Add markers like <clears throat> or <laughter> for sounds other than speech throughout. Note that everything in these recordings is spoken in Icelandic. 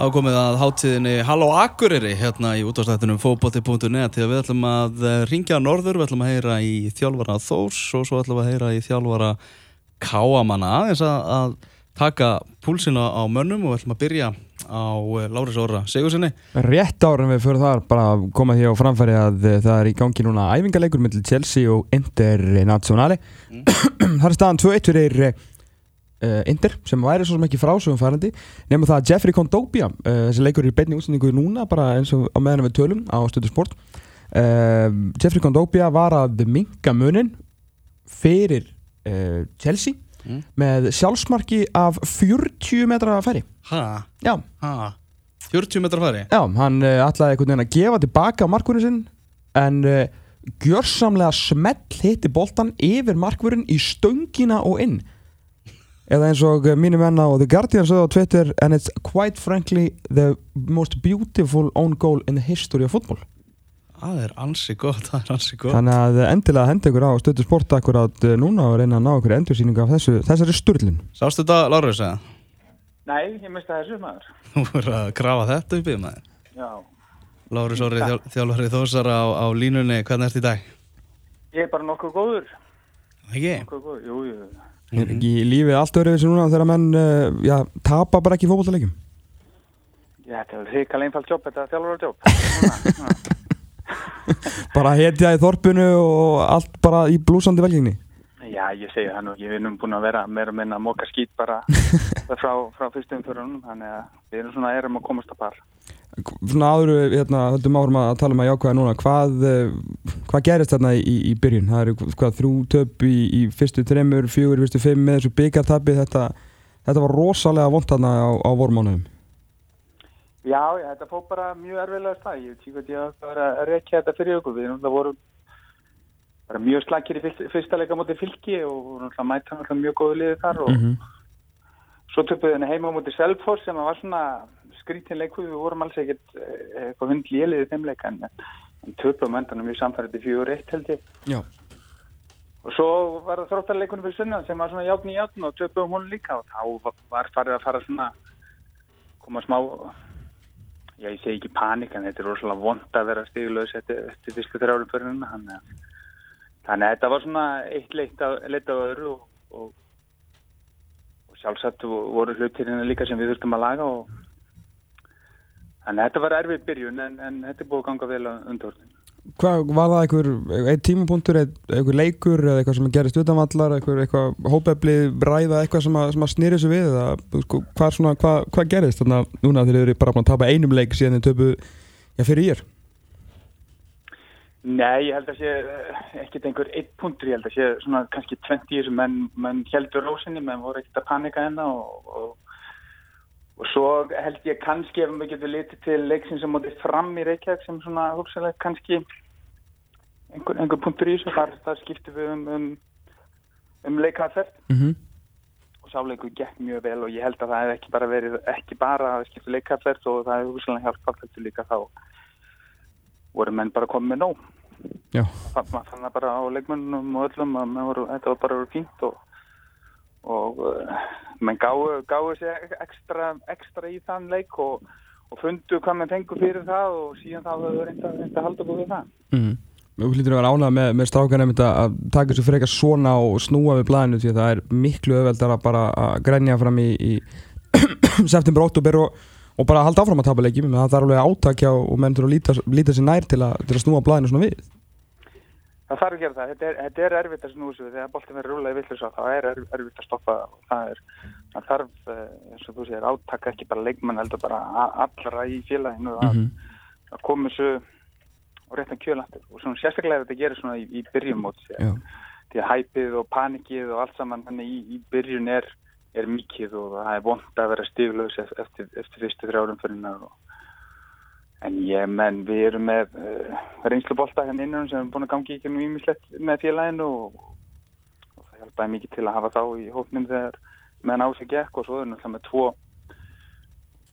ákomið að hátíðinni Halló Akureyri hérna í útváðstættunum fókbóti.net við ætlum að eh, ringja norður, við ætlum að heyra í þjálfara Þórs og svo ætlum við að heyra í þjálfara Káamanna aðeins að, taka púlsina á mönnum og við ætlum að byrja á eh, Láris Óra Sigursinni. Rétt árum við fyrir þar bara að koma því á framfæri að eh, það er í gangi núna æfingarleikur mellum Chelsea og Internazionale mm. <clears throat> þar er staðan 2-1 fyrir uh, Inder sem væri svo sem ekki frásögum færandi nefnum það að Jeffrey Kondobia uh, þessi leikur er í beinni útsendingu núna bara eins og á meðan við tölum á stöðu sport uh, Jeffrey Kondobia var að minga munin fyrir Chelsea mm. með sjálfsmarki af 40 metra færi Hæ? Já ha. 40 metra færi? Já, hann ætlaði einhvern veginn að gefa tilbaka markvörðin sinn en gjörsamlega smell hitti boltan yfir markvörðin í stöngina og inn eða eins og mínu menna og The Guardian sögðu á Twitter and it's quite frankly the most beautiful own goal in the history of football. Það er ansi gott, það er ansi gott. Þannig að endilega henda ykkur á stöðu sport akkurat eh, núna og reyna að ná ykkur endursýningu af þessu, þessari sturlun. Sástu þetta, Lárus, eða? Nei, ég misti þessu maður. Þú voru að grafa þetta upp í maður. Já. Lárus Órið, þjál, þjálfarið Þósara á, á línunni, hvernig ert í dag? Ég er bara nokkuð góður. Ekki? Nokkuð góður, jú, jú Er ekki lífið allt öðru þessu núna þegar menn uh, já, tapa bara ekki fókbóltalegjum? Já, þetta er hrikal einfalt jobb, þetta er þjálfur jobb. <laughs> bara hetja í þorpunu og allt bara í blúsandi velgengni? Já, ég segi það nú, ég er nú búin að vera meira minna að móka skýt bara <laughs> frá, frá fyrstum förunum, þannig að við erum svona erum að komast að par. Svona áður við hérna, höldum árum að tala um að jákvæða núna, hvað, eh, hvað gerist þarna í, í byrjun? Það eru hvað þrjú töp í, í fyrstu tremur, fjögur, fyrstu fimm með þessu byggartabi, þetta, þetta var rosalega vond þarna á, á vormánuðum. Já, þetta fóð bara mjög erfiðlega stað, ég ekki hvað ég var að rekja þetta fyrir okkur, við erum það voru bara mjög slakir í fyrsta leika moti fylki og mæta mjög góðu liði þar og mm -hmm. svo töpuði henni heima moti Selfors sem var svona skrítin leiku, við vorum alls ekkert eh, eitthvað hundli eliðið þeim leika en, en töpum endanum við samfærið fjóður eitt held ég Já. og svo var það þróttarleikunum fyrir sunnan sem var svona játn í játn og töpum hún líka og þá var farið að fara svona koma smá já ég segi ekki panik en þetta er rosalega vond að vera stígulegs eftir, fyrstu þrjárum fyrir hennar þannig að þetta var svona eitt leitt af, leitt af öðru og, og, og sjálfsagt voru hlutir hérna líka sem við þurftum að laga og Þannig að þetta var erfið byrjun en, en þetta er búið að ganga vel á undorðin. Hvað var það einhver, ein tímapunktur, einhver leikur eða eitthvað sem gerist utanvallar, eitthvað, eitthvað hópefli, ræða eitthvað sem að, að snýri þessu við eða sko, hvað, svona, hvað, hvað gerist þarna núna þegar þið eru bara að tapa einum leik síðan þið töpu já, fyrir ég er? Nei, ég held að sé eh, ekkert einhver eitt punktur, ég held að sé svona kannski 20 í þessu menn, menn heldur rósinni, menn voru ekkert að panika enna og, og Og svo held ég kannski ef við getum litið til leiksin sem mótið fram í Reykjavík sem svona hugsalega kannski einhver, einhver punktur í þessu. Þar, þar skiptum við um, um, um leikaðferð mm -hmm. og sáleiku gekk mjög vel og ég held að það hef ekki bara verið, ekki bara að skipta leikaðferð og það hefur hugsalega hjálpað þetta líka þá voru menn bara komið nóg. Þannig að það bara á leikmennum og öllum að voru, þetta var bara fínt og og uh, menn gáðu, gáðu sér ekstra, ekstra í þann leik og, og fundu hvað mann fengur fyrir það og síðan þá höfðu reynda að halda búið það. Mm. Þú hlýttur að vera ánað með, með strákarnum að taka þessu frekar svona og snúa við blæðinu því að það er miklu öðveldar að bara að grænja fram í, í <clears throat> september, oktober og, og bara halda áfram að tapa leikjum. Það er alveg átakja og menn þurfa að líta, líta sér nær til að, til að snúa blæðinu svona við Það þarf að gera það. Þetta er, þetta er erfitt að snúsa þegar boltin verður rúlega og það er erfitt að stoppa það er, það þarf, eh, eins og þú segir, átaka ekki bara leikmann heldur bara allra í félaginu að, mm -hmm. að koma þessu á réttan kjölandur og svona sérstaklega þetta gerir svona í, í byrjum mót því að hæpið og panikið og allt saman þannig í, í byrjun er, er mikið og það er vond að vera stíflaus eftir, eftir fyrstu þrjárum fyrir náður og En ég menn, við erum með uh, reynslubólta hérna innan sem er búin að gangi ekki nú ímislegt með félaginu og, og það hjálpaði mikið til að hafa þá í hóknum þegar meðan ásig gekk og svo er náttúrulega með tvo,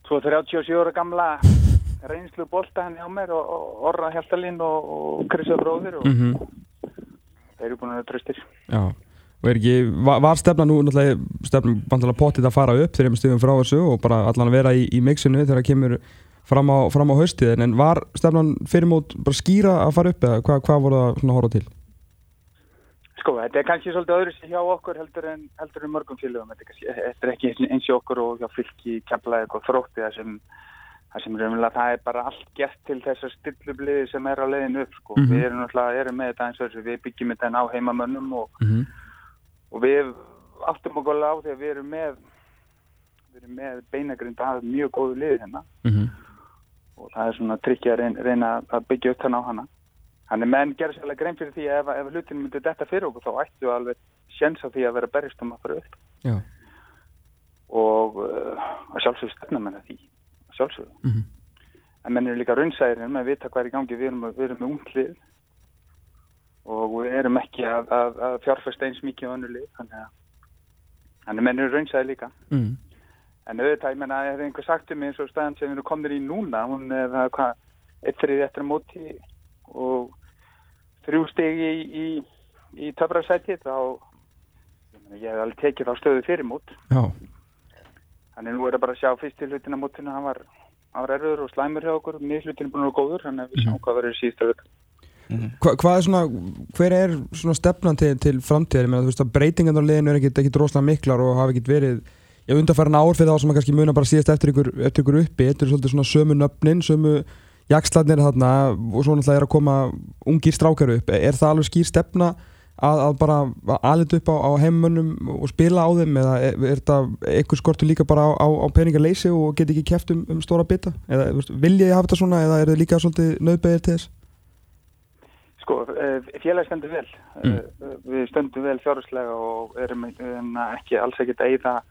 tvo 37 ára gamla reynslubólta hérna hjá mér og, og Orra Hjaltalín og, og Kristján Bróðir og mm -hmm. þeir eru búin að tröstir. Já, og er ekki, var, var stefna nú náttúrulega stefna vantilega potið að fara upp þegar við stöðum frá þessu og bara allan að vera í, í mixinu þegar það kemur fram á, fram á haustið en var stefnan fyrir mót bara skýra að fara upp eða hvað hva voru það að horfa til? Sko, þetta er kannski svolítið öðru sem hjá okkur heldur en, heldur en mörgum félögum. Þetta er, ekki eins og okkur og hjá fylki, kemlaði eitthvað þrótti það sem, það sem raunverulega það er bara allt gert til þessar stillubliði sem er á leiðinu upp. Sko. Mm -hmm. Við erum náttúrulega erum með þetta eins og þessu, við byggjum þetta á heimamönnum og, mm -hmm. og við áttum okkur á því að við erum með, við erum með beinagrind af mjög góðu liði hérna mm -hmm. Og það er svona tryggja að reyna, að byggja upp þann á hana. Þannig menn gerir sérlega grein fyrir því að ef, ef hlutinu myndir detta fyrir okkur þá ættu við alveg sjens á því að vera berjast um að fara upp. Já. Og uh, að sjálfsögðu stefna menna því, sjálfsögðu. Mm -hmm. En menn eru líka raunsæðir með að vita hvað er í gangi, við erum, við erum með unglið og við erum ekki að, að, að fjárfæsta eins mikið á önnu lið, þannig að menn eru raunsæðir líka. Mm -hmm. En auðvitað, ég menna, ef einhver sagt um eins og staðan sem við komin í núna, hún er það hvað, eitt fyrir eftir móti og þrjú stegi í, í, í töfrarsæti þá ég, ég hef alveg tekið þá stöðu fyrir mót Já. þannig nú er það bara að sjá fyrst til hlutina mótinu hann var, var erður og slæmur hjá okkur. Mjög hlutinu búin að vera góður þannig að við sjáum hvað verður síðust að vika Hva, hvað er svona, hver er svona stefnan til, til framtíðar, ég meina þú veist að breytingan á liðinu er ekkit, ekkit rosalega miklar og hafa ekkit verið, ég undarfæra ár fyrir þá sem að kannski muna bara síðast eftir ykkur, eftir ykkur uppi, þetta er svolítið svona sömu nöfnin, sömu jakslarnir þarna og svo náttúrulega er að koma ungir strákar upp, er það alveg skýr stefna að, að bara aðlit upp á, á heimönnum og spila á þeim eða er, er þetta eitthvað skortu líka bara á, á, á peningarleysi og get ekki kæft um, um stóra bita eða viljið hafa þetta svona eða er þetta líka svolítið nöðbegir til þess? Sko, félagi stendur vel mm. við stöndum vel fjárhúslega og erum ekki alls ekkert að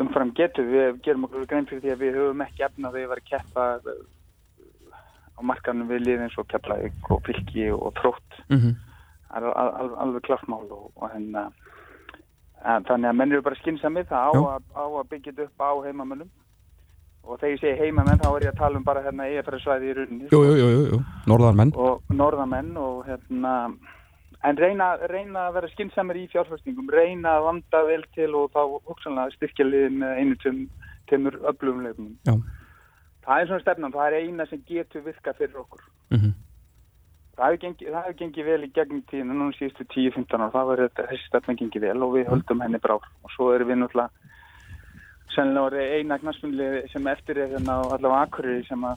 umfram getur, við gerum okkur grein fyrir því að við höfum ekki efna þegar við varum að keppa á markanum við liðin svo Keflavík og Fylki og Trótt mm -hmm. það er al, al, alveg klartmál og, og henn þannig að menn eru bara skynnsamið það á, á að byggja þetta upp á heimamönnum. Og þegar ég segi heimamenn þá er ég að tala um bara hérna EFR-svæði í rauninni Jú, jú, jú, jú, norðarmenn. Og norðarmenn og hérna en reyna, reyna að vera skynnsamir í fjárfæstingum reyna að vanda vel til og þá hugsanlega styrkja liðin með einu tömur öflugumleikum það er svona stefnan, það er eina sem getur virka fyrir okkur. Mm -hmm. það hefur gengið, gengið vel í gegnum tíðinu núna síðustu 10-15 ár. Það var þessi stefnan gengið vel og við höldum henni brá. Og svo erum við náttúrulega sennilega eina knasfunli sem eftir er hérna allavega akkurir sem að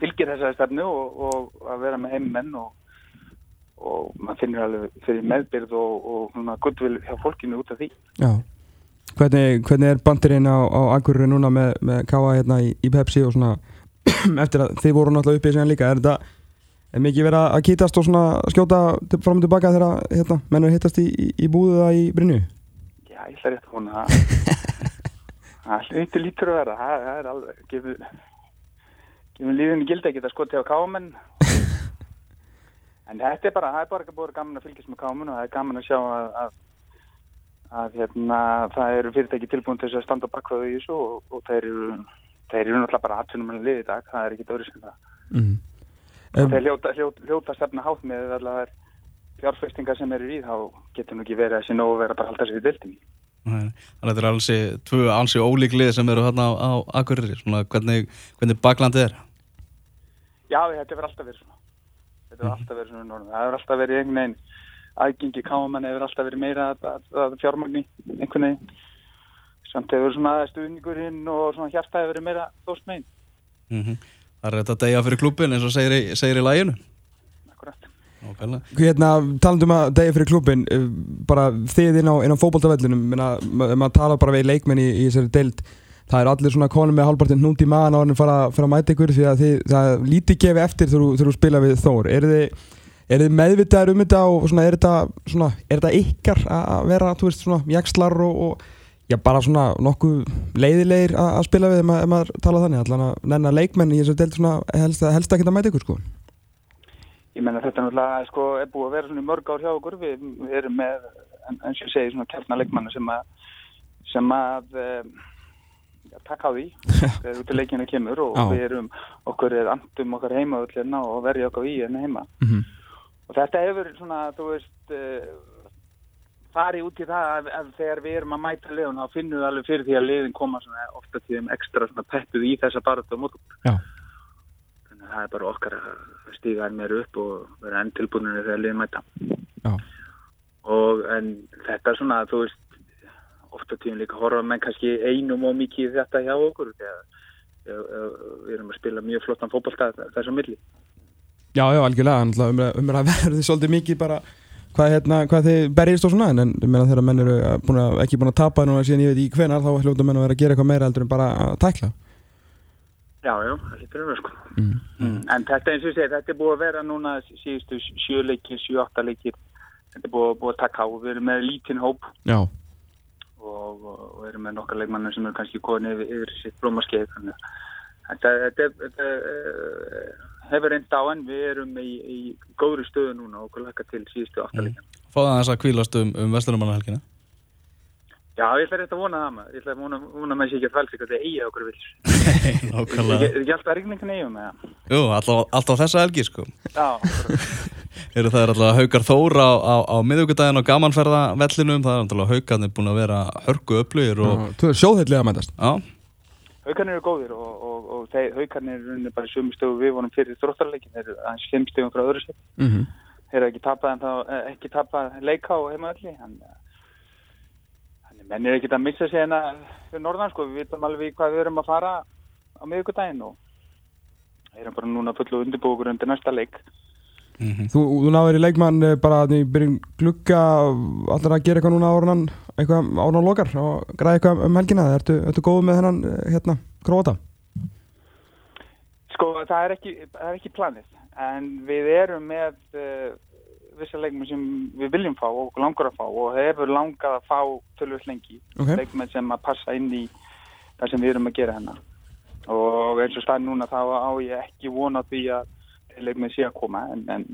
fylgir þessari stefnu og, og að vera með heimmenn og, og maður finnir alveg fyrir meðbyrð og, og svona gullvill hjá fólkinu út af því Já Hvernig, hvernig er bandirinn á, á Akureyri núna með, með K.A. hérna í, í Pepsi og svona <clears throat> eftir að þið voru náttúrulega uppið síðan líka, er þetta er mikið verið að kýtast og svona skjóta fram og tilbaka þegar hérna, mennur hittast í, í, í búðu það í Brynju? Já, ég ætla rétt að vona það <laughs> hluti lítur að vera það er alveg gefur, lífinu gildi ekki að skoti á K.A.menn en þetta er bara það er bara ekki búin gaman að fylgjast með K.A.menn og það er gaman að sjá að, að að hérna, það eru fyrirtæki tilbúin til þess að standa bakkvæðu í þessu og, og þeir eru þeir eru náttúrulega bara aðtunum með liði í dag það er ekki öðru sem það. Mm um, þeir hljóta, hljóta, hljóta stefna hátt með allar fjárfæstingar sem eru í þá getur nú ekki verið að sé nógu verið að bara halda sér í dildin Þannig að þetta er alls tvö alls ólík lið sem eru hérna á, á Akureyri. Svona hvernig, hvernig baklandið er? Já, þetta verður alltaf verið svona þetta verður alltaf verið svona það verður alltaf verið einhvern veginn aðgengi káman hefur alltaf verið meira að, að, að fjármagni einhvern veginn. Samt hefur svona stuðningurinn og svona hjarta hefur verið meira þóst megin. Mm -hmm. Það er þetta degja fyrir klubin eins og segir í, segir í læginu Akkurat. Hérna, talandum að degja fyrir klubin bara þið inn á, á fókbaltavellinum maður tala bara við leikmenn í, í þessari deild það er allir svona konum með halvpartinn hnúnt í maðan á hann fara, fara að mæta ykkur því að þið, það lítið gefi eftir þegar þú spila við Þór. Er þið Er þið meðvitaður um þetta og svona, er, þetta, svona, er þetta ykkar að vera, veist, svona jakslar og, og já, bara svona nokkuð leiðilegir að spila við ef maður, maður tala þannig, allan að nennar leikmenn í þessu delt helst, helst ekki að mæta ykkur, sko? Ég menna þetta náttúrulega, sko, er búið að vera svona mörg ár hjá okkur, við, erum með, eins og ég segi, svona kjarnaleikmannu sem að, sem að, um, takk á því, <laughs> þegar út í leikinu kemur og við erum, okkur er andum okkar heima öllina og verja okkar í henni heima. Mm -hmm. Og þetta hefur svona, þú veist, uh, fari út í það að, þegar við erum að mæta liðun þá finnum við alveg fyrir því að liðin koma svona ofta tíðum ekstra svona peppuð í þessa á mótum. Þannig að það er bara okkar að stíga enn meira upp og vera enn tilbúinir þegar liðin mæta. Já. Og en þetta er svona, þú veist, ofta tíðum líka horfa menn kannski einum og mikið í þetta hjá okkur við erum að spila mjög flottan fótballtað þessum milli. Já, já, algjörlega, umræða um verður svolítið mikið bara hvað, hérna, hvað þið berjist og svona en, þegar menn eru búin að, ekki búin að tapa núna síðan ég veit ekki hvenar þá hljóta menn að vera að gera eitthvað meira heldur en bara að tækla Já, já, það getur við sko. mm. Mm. En þetta eins og segi, þetta er búið að vera núna síðustu sjö leikir, sjö, átta leikir. Þetta er búið, búið að taka á. Við erum með lítinn hóp Já, og, og erum með nokkar leikmannir sem eru kannski komin yfir, yfir sitt blómaskeið. Þannig að þetta, uh, hefur reynd á en við erum í, í góðri stöðu núna og okkur lakka til síðustu átta leikir. Fáða þess að kvílast um, um Vestlunumannhelgina Já, ég ætla rétt að vona það maður. Ég ætla að vona, vona með sér ekki að fælst eitthvað þegar eigi okkur vil. <laughs> Er Nákvæmlega ekki alltaf rigningan eigum með það? Jú, alltaf, alltaf þessa helgi sko Já, <laughs> Eru það er alltaf Haukar Þór á, á, á miðugudaginn og gamanferða vellinum Það er alltaf Haukarnir búin að vera hörku upplugir og þú sjóðheitlega að mætast Já, Haukarnir eru góðir og, og, og þeir, haukarnir eru bara í sömu stöðu við vorum fyrir þróttarleikin, þeir eru aðeins fimm stöðum frá öðru sér. mm -hmm. Þeir eru ekki tapað en þá, eh, ekki tapað leika á heimaðalli, að menn er ekkert að missa sig hérna fyrir norðan, sko, við vitum alveg hvað við erum að fara á miðugudaginn og erum bara núna fullu undirbúkur undir næsta leik. Mm Þú, þú náður í leikmann eh, bara að þið byrjum glugga allir að gera eitthvað núna árunan eitthvað árunan lokar og græða eitthvað um helgina ertu, ertu góð með þennan eh, hérna, gróta? Sko, það er ekki, það er ekki planið, en við erum með uh, vissa leikmenn sem við viljum fá og langar að fá og það hefur langað að fá tölvöld lengi. Ok, leikmenn sem að passa inn í það sem við erum að gera hennar og eins og stað núna þá á ég ekki vona því að leikmenn sé að koma en, en,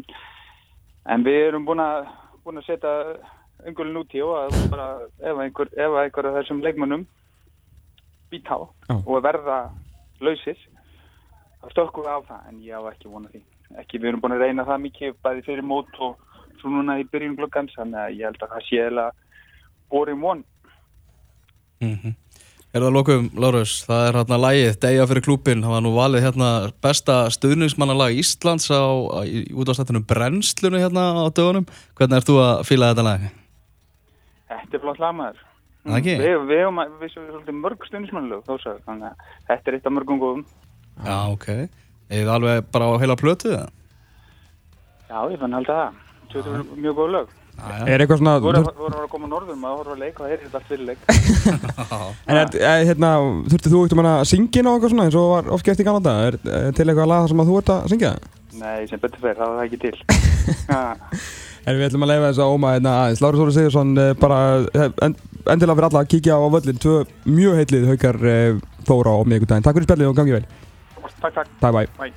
en við erum búin að, búin að setja umgulin út í og að bara ef einhver, einhver af þessum leikmennum být á Já. og verða lausir þá stökkum við á það en ég á ekki vona því ekki við erum búin að reyna það mikið bæði fyrir mót og svo núna í byrjun glukkans þannig að ég held að það sé eða boring one -hmm. Er það lokum, Lárus, það er hérna lagið Deyja fyrir klúbin, það var nú valið hérna besta stuðningsmannalag Íslands á, á í útváðstættunum Brennslunu hérna á dögunum Hvernig ert þú að fíla þetta lag? Þetta er flott lagmaður. Það ekki? Við, við að- við séum svolítið mörg stundismannlög þó svo, þannig að þetta er eitt af mörgum góðum. Já, ok Eða alveg bara á heila plötu það? Já, ég fann að það. Þetta er mjög góð lög. Er eitthvað svona Þú voru að voru að koma norður maður horfa að leika og heyrði þetta allt fyrir leik. <laughs> En er, er, hérna, þurfti þú eitthvað að syngja inn á eitthvað svona eins og var oft gert í Kanada er, er til eitthvað lag þar sem að þú ert að syngja? Nei, sem betur fyrir, það var það ekki til. <laughs> Ha, En við ætlum að leifa þess að óma hérna aðeins. Lári Sóri Sigursson eh, bara eh, en, endilega fyrir alla að kíkja á völlin tvö mjög heitlið haukar eh, Þóra á miðvikudaginn Takk fyrir spjallið og gangi vel. Takk, takk. Takk bæ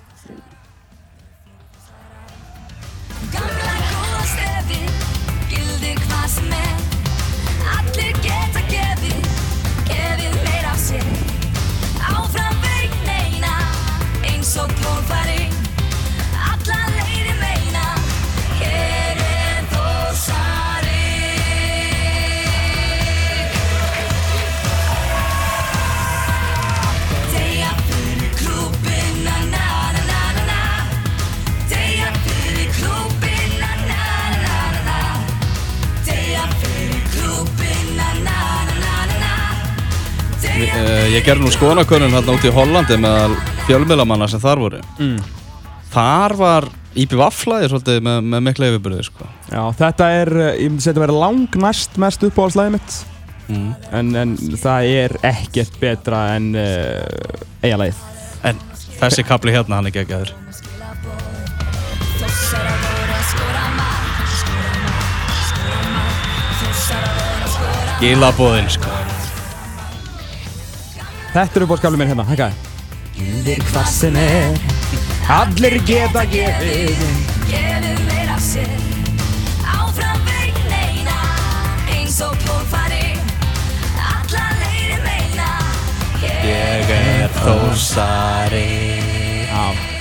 ég gerði nú skoðanakönnun hérna út í Hollandi með fjölmiðlamanna sem þar voru mm. Þar var Íbí Vaflaði svolítið með, með mikla yfirbyrði sko. Já, þetta er, eh, ég myndi segja að vera langnæst mest uppáhaldslæði mitt mm. en, en það er ekkert betra en uh, eigalægið En þessi kapli hérna hann er geggjaður Þossar að voru Þetta er uppáhaldskafli minn hérna, hækkaði Gildir hvað sem er. Allir geta gefið. Gefið meira af sér. Áfram veginn eina Eins og klófari Alla leiði meina. Ég er þósari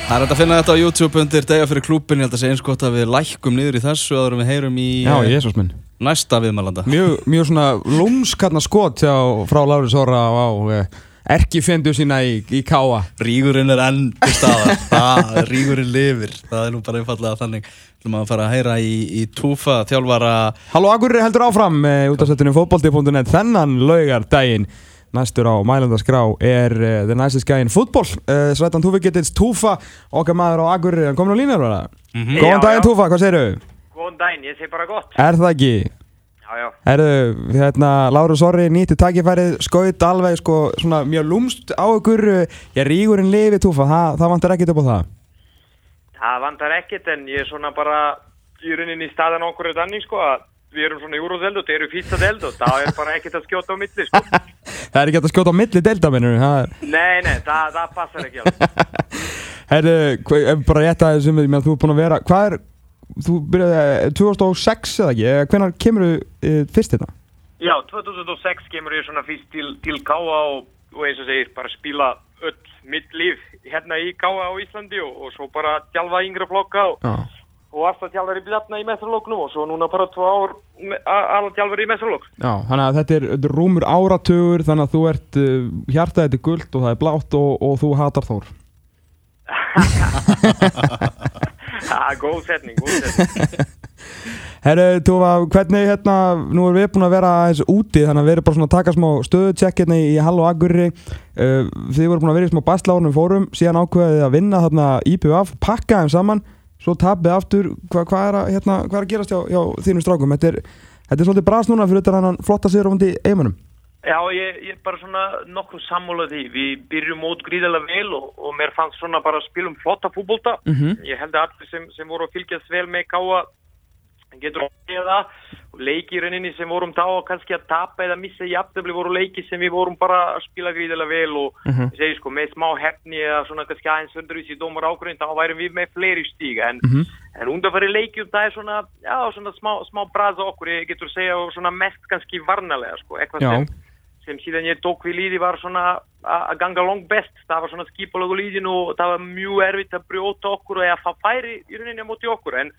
Það er hægt að finna þetta á YouTube undir Deyja fyrir klúbin Ég held að segja eins gott að við lækkum niður í þessu áður en við heyrum í Já, eh, Jésús minn. næsta viðmælanda. Mjög, mjög svona lúmskarna skot hjá, frá Láris Orra á uh, erkifendu sína í, í Káa Rígurinn er enn til staðar <laughs> það, Rígurinn lifir Það er nú bara einfallega þannig Þú maður að fara að heyra í, í Túfa þjálfara Halló Akurri heldur áfram uh, út af settunum fótbolti.net þennan laugardaginn næstur á mælundaskrá er uh, The Nicest Guy in Football uh, Srættan Túfi getins Túfa okkar maður á Akurri, hann komin á línar bara Mhm. Góðan daginn já. Túfa, hvað segirðu? Góðan daginn, ég segi bara gott. Er það ekki? Herðu, hérna, Láru Sorri nýtti takkifærið, skaut alveg sko svona mjög lúmst á ykkur ég rígurinn lifi Túfa, það, það vantar ekkert upp á það Það vantar ekkert en ég er svona bara í rauninni í staðan okkur er danning sko að við erum svona í úróðeld og þeir eru fýtsa deld og það er bara ekkert að skjóta á milli sko. <laughs> Það er ekki að skjóta á milli deildamennur það er Nei, nei, það, það passar ekki alveg. <laughs> Ef bara rétt að þessum, ég meina þú er búin að vera, hvað er, þú byrjaði eh, 2006 eða ekki, hvenær kemur þú e, fyrst hérna? Já, 2006 kemur ég svona fyrst til, til Káa og, og eins og segir bara spila öll mitt líf hérna í Káa á Íslandi og, og svo bara tjálfa yngra flokka og, Já. og alltaf tjálfar í Bjarna í mestralóknum og svo núna bara tvo ár alveg tjálfar í mestralók. Já, þannig að þetta er, þetta er rúmur áratugur, þannig að þú ert, uh, hjartað þetta er gult og það er blátt og, og þú hatar Þór. <laughs> <laughs> <laughs> Það er góð setning, góð setning. <laughs> Herru, Túfa, hvernig hérna, nú erum við búin að vera aðeins úti, þannig að við erum bara svona að taka smá stöðutjekk hérna í Hall og Agurri. Uh, þið voru búin að vera í smá bastlánum fórum, síðan ákveðið að vinna þarna IPVF, pakka þeim saman, svo tapið aftur, Hva, hvað, er að, hérna, hvað er að gerast hjá, hjá þínum strákum? Þetta er, þetta er svolítið bras núna fyrir þetta hann flotta sér ofandi eiginmönnum. Já, ég, ég er bara svona nokkuð sammála því. Við byrjum mót gríðarlega vel og, og mér fannst svona bara að spila um flotta fútbolta. Mhm. Ég held að allir sem, sem voru að fylgjast vel með káa getur að segja það. Og leiki í rauninni sem vorum þá kannski að tapa eða missa aftöfli voru leiki sem við vorum bara að spila gríðarlega vel og Mhm. ég segi sko með smá hefni eða svona kannski aðeins öndruvísi í dómar ákvörðin þá værum við með fleiri stíga en, Mhm. en undanfæri leikjum það er svona, já, svona smá, smá braza okkur, ég getur segja og svona mest kannski varnalega sko, eitthvað sem sem síðan ég tók við líði var svona að ganga langt best. Það var svona skipulag og líðin og það var mjög erfitt að brjóta okkur og að fá færi í rauninni á móti okkur. En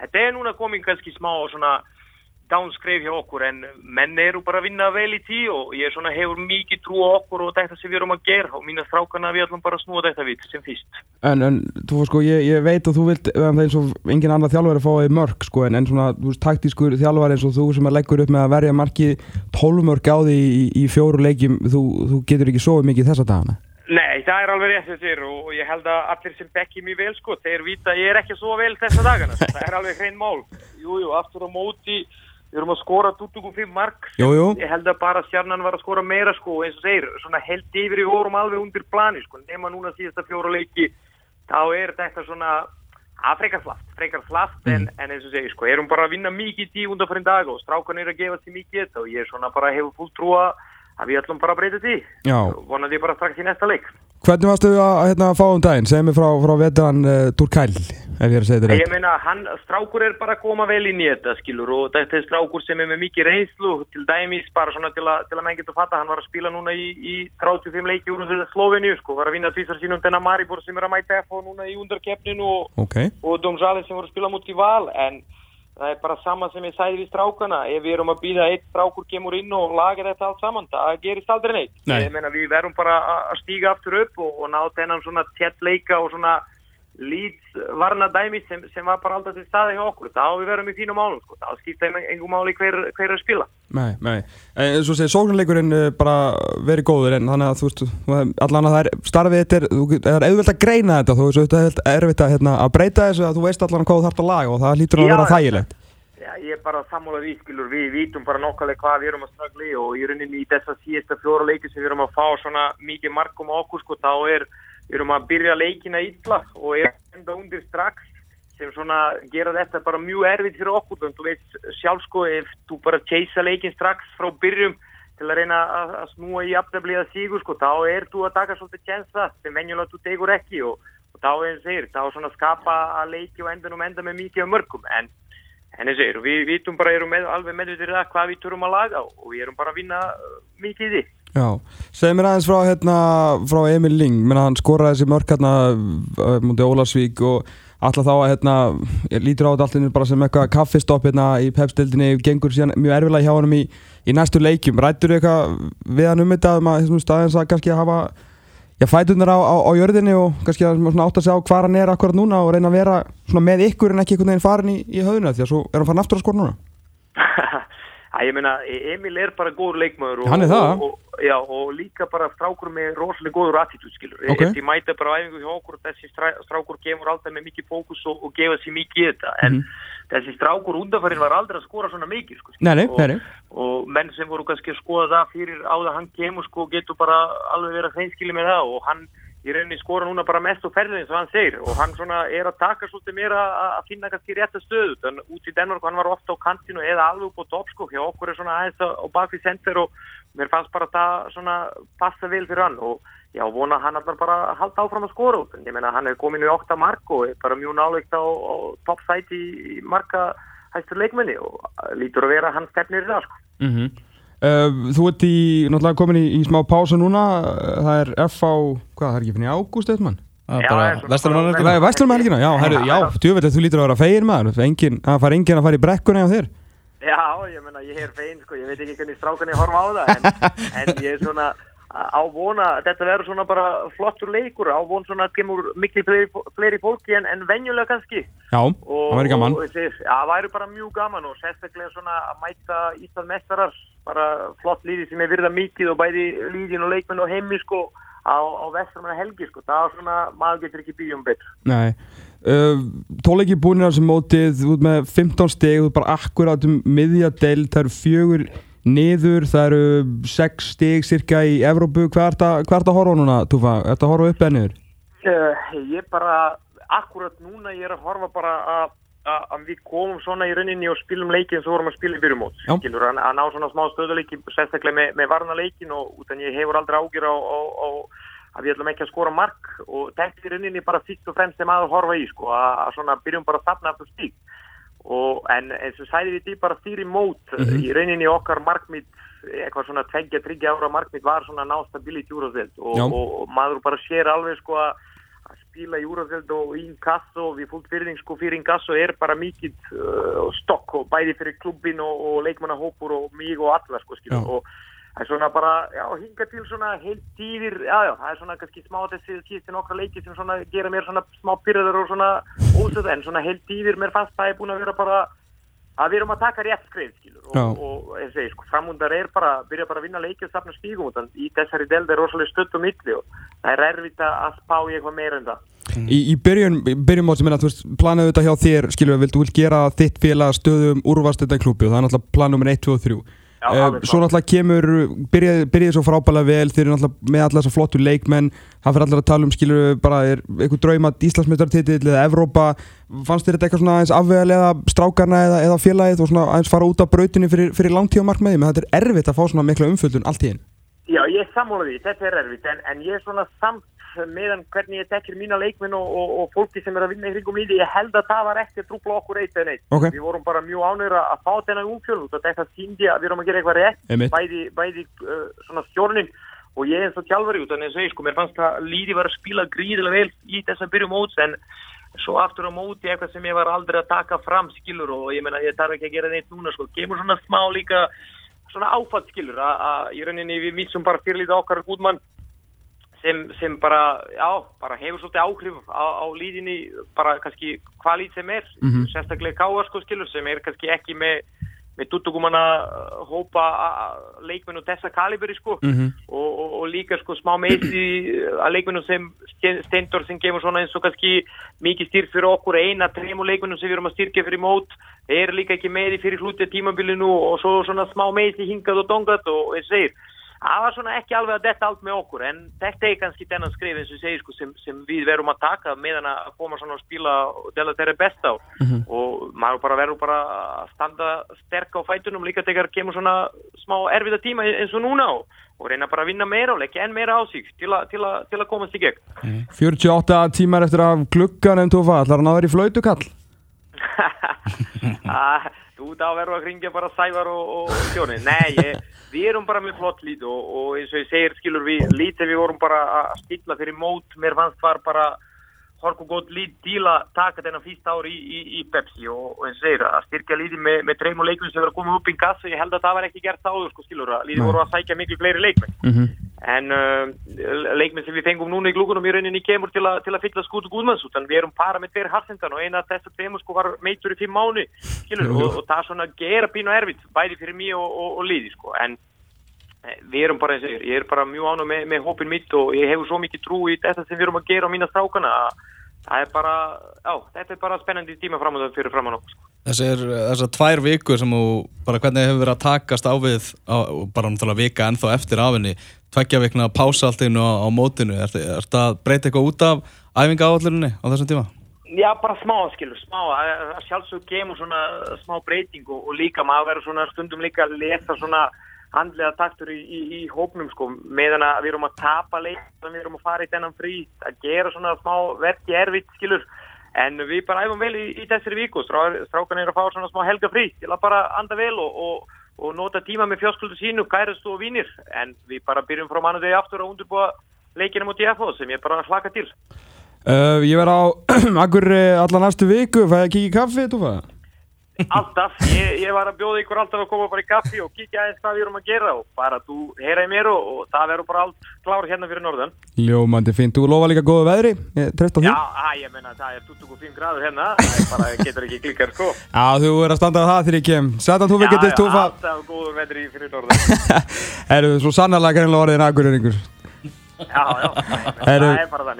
þetta er núna komin kannski smá svona downskref hjá okkur en menn eru bara að vinna vel í tí og ég svona hefur mikið trú á okkur og þetta sem við erum að gera og mína strákana við ætlum bara að snúa þetta við sem fyrst. En, en þú veist sko, ég, ég veit að þú vilt um, eins og engin annar þjálfari að fá því mörg sko, en, en svona, veist, taktískur þjálfari eins og þú sem að leggur upp með að verja marki 12 mörg á því í, í fjóru leikjum þú, þú getur ekki sofið mikið þessa dagana Nei, það er alveg rétt þessir og ég held að allir sem bekki mér vel sko, þeir vita ég er ekki svo vel þessa dagana. <laughs> það er alveg hrein mál. Jú, jú, aftur á móti, við erum að skora 25 mark. Jú, jú. Ég held að bara stjarnan var að skora meira sko, eins og segir, svona held yfir í vorum alveg undir plani sko, nema núna síðasta fjóra leiki, þá er þetta svona að frekar slaft, frekar slaft en, en eins og segir sko, erum bara að vinna mikið í tí undanfærin dag og strákan er að gefa sér mikið og ég er svona bara hefur fullt trúa að við ætlum bara að breyta því. Já. Vonandi bara strax í næsta leik. Hvernig varstu að, hérna, fá um daginn? Segð mér frá, frá veteran uh, Turkæl ef ég er að segja þetta Ég meina, hann, strákur er bara að koma vel inn í þetta, skilur, og þetta er strákur sem er með mikið reynslu, til dæmis, bara svona til að, til að menn getur fatta, hann var að spila núna í, í 35 leiki úr Sloveníu, sko, var að vinna tvísar sínum þennan Maribor sem er að mæta og núna í undarkeppninu og, Ok, og Domžale sem voru að spila mútið val, en það er bara sama sem ég sæði við strákana, ef við erum að býða eitt strákur kemur inn og laga þetta allt saman, það gerist aldrei neitt. Nei. Ég meina, við verðum bara að- að stíga aftur upp og, og ná þennan svona tett leika og svona lít varna dæmi sem, sem var bara alltaf til staði hjá okkur, þá við verðum í fínum málum, sko, þá skipta engum máli hver, hver er að spila. nei, nei. En eins og segir, sóknarleikurinn uh, bara verið góður en þannig að þú veist, allan að það er starfið þetta er, þú- það er auðvelt að greina þetta þú veist, þetta er erfitt að, hérna, að breyta þessu að þú veist allan hvað þú þarft að laga og það lítur að Já, vera já. þægilegt. Já, ég er bara sammála því, skilur, við vítum bara nokkulega hvað við erum að stragla í og í rauninni í þessa síðasta fjóra leiki sem við erum að fá svona mikið markum okkur, sko, þá er, við erum að byrja leikina illa og er enda undir strax sem svona gera þetta bara mjög erfitt fyrir okkur, þannig þú veist sjálf sko, ef þú bara chasea leikin strax frá byrjum til að reyna að, að snúa í aftabliða sígur, sko, þá er þú að taka svolítið tjensa sem venjulega þú tegur ekki og, og þá er það segir, þá er svona að skapa að leiki og endanum enda með mikið mörgum, en En ég segir, við vitum bara, erum með, alveg meðvitið það hvað við þurfum að laga og við erum bara að vinna uh, mikið í því. Já, segð mér aðeins frá, hérna, frá Emil Ling menn hann skoraði þessi mörk hérna uh, mútið Ólasvík og Alltaf þá að hérna, ég lítur á þetta allt inni bara sem eitthvað kaffistopp hérna í pepstildinni gengur síðan mjög erfilega hjá honum í, í næstu leikjum. Rættur eitthvað við hann um þetta um að þessum staðins að kannski hafa já, fætunar á, á, á jörðinni og kannski að svona átt að segja á hvað hann er akkurat núna og reyna að vera svona með ykkur en ekki einhvern veginn farin í, í höfðuna því að svo er hann farin aftur að skora núna. <laughs> Æ, ég meina, Emil er bara góður leikmaður og, og, og, já, og líka bara strákur með rosalega góður attitút, skilur. Ok. Ég mæta bara æfingu hjá okkur og þessi strá- strákur gefur alltaf með mikið fókus og, og gefa sér mikið í þetta. En þessi strákur undanfærin var aldrei að skora svona mikið, sko. Nei, nei, og, nei, og menn sem voru kannski að skoða það fyrir á það hann kemur sko getur bara alveg verið að hreinskili með það og hann í rauninni skora núna bara mest á ferðin eins og hann segir. Og hann svona er að taka svolítið meira að að finna kannski rétta stöðu. Þannig út í Danmark hann var ofta á kantinu eða alveg topp sko. Hjá okkur er svona aðeins á bakvið center og mér fannst bara það svona passa vel fyrir hann. Og já vona að hann allar bara að halda áfram að skora út. En ég meina hann er komin í 8 mark og er bara mjög náleikt á, á topp sæti í marka hæstur leikmenni og lítur að vera hann stefnir í það sko. Mm þú ert í, náttúrulega komin í, í smá pása núna, uh, það er FH, hvað, það er ekki fyrir í ágúst eitthvað mann? Það er Já, bara það er svona- vesturmann Það er vestlum helgina, já, herru, já, djúvöld þú lítur að vera fegin maður, engin, það fær engin að fara í brekkunni á þér. Já, ég meina, ég er fein, sko, ég veit ekki hvernig strákan ég horfa á það, en, <laughs> en ég er svona á vona, þetta verður svona bara flottur leikur, á von svona kemur miklu fleiri, fleiri fólki en, en venjulega kannski. Já, Og, það væri gaman. Og, þessi, já, það væri bara mjög gaman og sérstaklega svona að mæta Ísland mestarar, bara flott líði sem er virða mikið og bæði líðin og leikmenn og heimi, sko, á, á vestramanna helgi, sko, það er svona, maður getur ekki byggjum betur. Nei, uh, tóleiki búinir á þessum mótið, þú ert með 15 steg, þú ert bara akkurát um miðja deild, það eru fjögur niður, það eru 6 steg cirka í Evrópu, hvað ert að horfa núna, Túfa? Ert að horfa upp eða niður? Uh, ég bara, akkurat núna ég er að horfa bara að að við komum svona í rauninni og spilum leikin svo vorum að spila í byrjumót að, að ná svona smá stöðuleiki sérstaklega með, með varnaleikin og utan ég hefur aldrei ágjur á, á, á að við ætlum ekki að skora mark og þetta í rauninni bara fyrst og fremst sem að horfa í sko, að, að svona byrjum bara að safna aftur stík og en eins og sæði við því bara fyrir mót. Í rauninni okkar markmið eitthvað svona tveggja, tryggja ára markmið var svona ná stability úrásveld og, og, og maður bara sér alveg sko að spila í úrásveld og í inkasso við fullt fyrðing sko fyrir inkasso er bara mikið uh, stokk og bæði fyrir klubbin og, og leikmannahópur og mig og alla sko og það er svona bara, já, hinga til svona heilt tíðir, já, já, það er svona kannski smá þessi síðusti nokkra leiki sem svona gera mér svona smá pyrraður og svona ósöð, en svona heilt tíðir mér fannst það er búin að vera bara að við erum að taka rétt skrif, skilur, Já. og, og ég segi, sko, framundar er bara, byrja bara að vinna leikið og safna stígum, þann í þessari deld er rosalega og milli og það er erfitt að spá í eitthvað meira en það. Í, í byrjun, í byrjun mót sem minna, þú veist, planaðu þetta hjá þér, skilur við, viltu vil gera þitt félag stöðum úrvast þetta klúpi og það er náttúrulega plan nummer 1, 2 og 3. Já, alveg svo náttúrulega kemur, byrjaði, byrjaði svo frábælega vel, þeir eru náttúrulega með alla þessa flottu leikmenn, það fyrir allir að tala um, skilur bara er eitthvað drauma Íslandsmyndartitill eða Evrópa, fannst þér þetta eitthvað svona aðeins afvegalega strákarna eða, eða félagið og svona aðeins fara út af brautinni fyrir, fyrir langtíðamarkmiði, menn þetta er erfitt að fá svona mikla umfjöldun allt í einn. Já, ég er sammála því, þetta er erfitt, en, en ég er svona samt meðan hvernig ég tekir mína leikminn og, og, og fólki sem er að vinna í hringum því, ég held að það var ekki að trúbla okkur eitt en eitt. Ok. Við vorum bara mjög ánur að fá þennan umfjöld og þetta síndi að við erum að gera eitthvað rétt, bæði, bæði uh, svona stjórnin og ég eins og tjálfari út, en ég sko, mér fannst að líði var að spila gríðilega vel í þess að byrju móts, en svo aftur á móti eitthvað sem ég var aldrei að taka fram skilur og ég meina ég þarf ekki að gera neitt núna sko, kemur svona smá líka svona áfatt skilur að, í rauninni við missum bara fyrirlítið okkar gúdmann sem, sem bara, já, bara hefur svolítið áhrif á, á líðinni bara kannski hvað lít sem er Mhm. sérstaklega káa sko skilur sem er kannski ekki með með tuttugumanna hópa a- leikmenn og þessa kaliberi sko Mhm. og, og, og líka sko smá meisi að leikmennum sem Sten- Steindor sem gefur svona eins og kannski mikið styrk fyrir okkur eina tremu leikmennum sem við erum að styrkja fyrir mót er líka ekki meiri fyrir hlutið tímabilinu og svo svona smá meisi hingað og dongað og eins segir það var svona ekki alveg að detta allt með okkur en þetta er kannski þennan skrif eins og segir sko sem, sem við verum að taka meðan að koma svona að spila og dela þeirra besta á. Og maður bara verður bara að standa sterk á fætunum líka þegar kemur svona smá erfiða tíma eins og núna og, og reyna bara að vinna meira og leggja enn meira á sig til, a, til, a, til að komast í gegn. 48 tímar eftir af glugganum Túfa, ætlar hann að vera í flautukall? <laughs> Ah, Þú þá verður að kringja bara Sævar og, og Stjóni Nei, ég, við erum bara með flott lít og, og eins og ég segir skilur við lít sem við vorum bara að stilla fyrir mót mér fannst var bara Torko gótt lít til að taka þennan fyrsta ár í, í, í Pepsi og, og eins og segir að styrkja líði með, með dreim og leikmenn sem verður að koma upp í gas og ég held að það var ekki gert áður sko skilur að Nei. voru að sækja miklu fleiri leikmenn Mhm. En uh, leikmenn sem við fengum núna í glúkunum í rauninni kemur til, a, til að fylla skútu gúðmanns út en við erum bara með tveir harsendan og eina af þess að tveimur sko var meitur í fimm mánu skilur Jú, jú. og, og það er svona gera pínu erfitt bæði fyrir mig og, og, og líði sko en eh, við erum bara eins og ég er bara mjög ánum með, með hópin mitt og ég hefur svo mikið trú í þetta sem við erum að gera á mína strákana að það er bara, já, þetta er bara spennandi tíma fram og það fyrir fram að nokkuð sko. Þessar, tvær vikur sem þú, bara hvernig hefur verið að takast á við, og bara náttúrulega vika ennþá eftir afinni, tveggja vikna pása allt einu á, á mótinu, er þetta að breyta eitthvað út af æfinga áallurinni á þessum tíma? Já, bara smá, skilur, smá, að að sjálfsög kemur svona smá breyting og, og líka maður verður svona stundum líka að lesa svona andlega taktur í, í, í hópnum sko, meðan að við erum að tapa leik, við erum að fara í þennan frí, að gera svona smá verki erfitt, skilur, en við bara æfum vel í, í þessari Strá, strákan er að fá svona smá helga frí til að bara anda vel og, og, og nota tíma með fjóskuldu sínu, kærast og vinir, en við bara byrjum frá mannu degi aftur að undirbúa leikina mot DFO sem ég bara hlaka til. Uh, ég verð á <clears throat> akkur allar næstu viku, fæði að kíkja kaffi, þú fæði? Alltaf, ég, ég var að bjóða ykkur alltaf að koma bara í kaffi og kíkja aðeins hvað við erum að gera og bara þú heyra í mér og, og það verður bara allt klár hérna fyrir norðan. Ljómandi fínt, þú lofa líka góðu veðri, ég treyst á því. Já, að, ég menna það er 25 gráður hérna, það er bara, getur ekki klikkar sko. Já, þú er að standa á það þegar ég kem. Sætan þú Já, við getist já, túfa. alltaf góður veðri fyrir norðan. <laughs> Erum svo sannarlega greinlega orðin akureyringur. Já, já, það er bara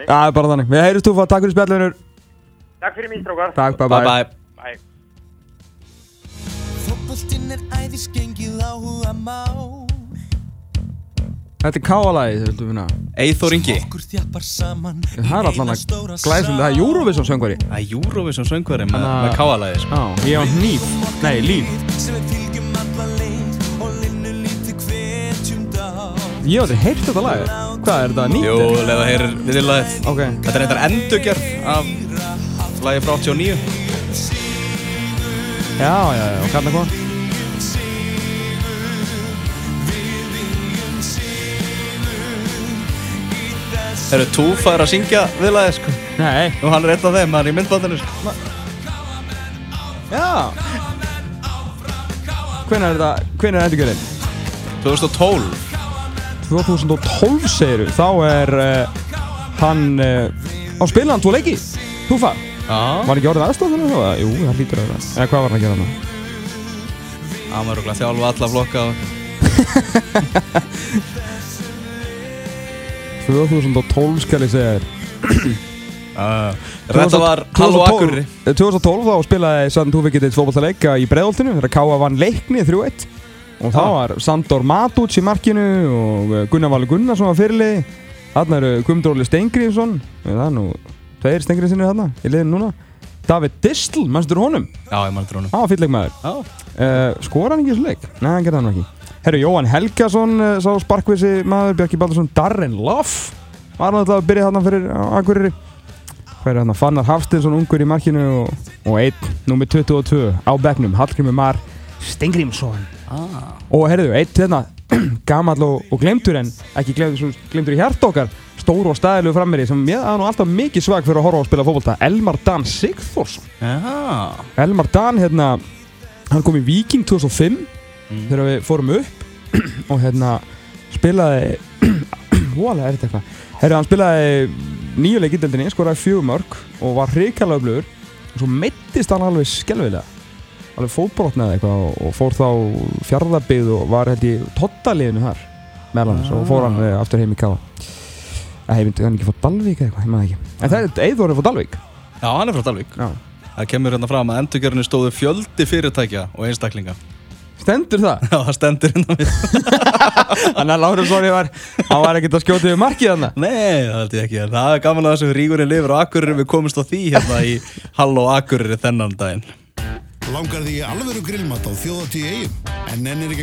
þannig. Bye. Fótboltinn er æðiskengið áhuga má Þetta er káalagi, þú viltu finna. Eithor Ingi, Það er allan að glæsum, það er Eurovision söngvari. það er Eurovision söngveri með, Hanna- með káalæði sko. Já, ég á hníf. Nei, líf. Ég hef aldrei heyrt þetta lag. Hvað er þetta, nýtt? Jú, leða heyrir við til lagið. Ok. Þetta er eitthvað endurgerð af lagi frá 89. Já, já, já, og kannar hvað? Eru Túfa er að syngja við lagið sko. Nei. Og hann er einn af þeim, hann er í myndbandinu sko. Já. Hvenær er þetta, hvenær er endurgjörðin? 2012. 2012 segiru, þá er uh, hann uh, á spilan tvo leiki. Túfa. Var ekki orðið aðstofnum þá? Jú, það hlýtur að vera. Eða hvað var hann að gera hann? Hann var að þjálfa alla flokka <laughs> og 2012 skal ég segja þér. <clears throat> Þetta var 2012 Akureyri 2012 þá spilaði Sandur Túfikitins fótballtaleika í breiðoltinu þegar Káa vann leikni 3-1 og þá var Sandor Matuc í markinu og eh, Gunnar Valur Gunnarsson var fyrirlið þarna eru Guðmundur Óli Stengriðsson það er nú tveir Stengriðssonir þarna í liðinu núna. David Distl, mannstur honum? Já, ég mann drónum hann var fyllegmaður Já, uh, skora hann ekki þessu leik? Nei, hann gerði hann ekki. Herru, Jóhann Helgason uh, sá sparkvísi maður, Bjarki Baldursson, Darren Loff var náttúrulega að byrja þarna fyrir Akureyri. Hver er þarna, Fannar Hafstinsson ungur í markinu og, og einn, nummi 22 á bekknum, Hallgrimur Mar Stengrimsson ah. og herru, einn hérna <clears throat> gamall og, og glemtur en ekki glemtur, glemtur í hjart okkar stóru og stæðilegu frammeri sem ég er nú alltaf mikið svag fyrir að horfa að spila fótbolta. Elmar Dan Sigþórsson. Já, Elmar Dan hérna hann kom í Viking 2005 Mm. þegar við fórum upp <clears throat> og hérna spilaði voðalega er þetta eitthvað. Herru hann spilaði nýju leik í deildinni skoraði fjögur mörg og var hrikalega öflugur. Og svo meittist hann alveg skelvilega alveg fótbrotnaði eitthvað og- og fór þá fjarðabið og var held í tottaliðinu þar meðal hans og fór hann eh, aftur heim í Káa Það hefði hann ekki fótt Dalvík eða eitthvað, ég maður ekki. En það er Eithor er fótt Dalvík. Já, hann er frá Dalvík. Já. Það kemur hérna fram að endurgerðinu stóðu fjöldi fyrirtækja og einstaklinga. Stendur það? Já, það stendur hérna við. <laughs> Þannig að Lárum Sóri var, hann var ekkert að skjóta yfir markið hann Nei, það held ég ekki. Það er gaman að þessu rígurinn lifur á Akureyri. Við komumst á því hérna í Halló Akureyri þennan daginn. Langar því í alvöru grillmat á þjóðatíu eigum en ennir ekki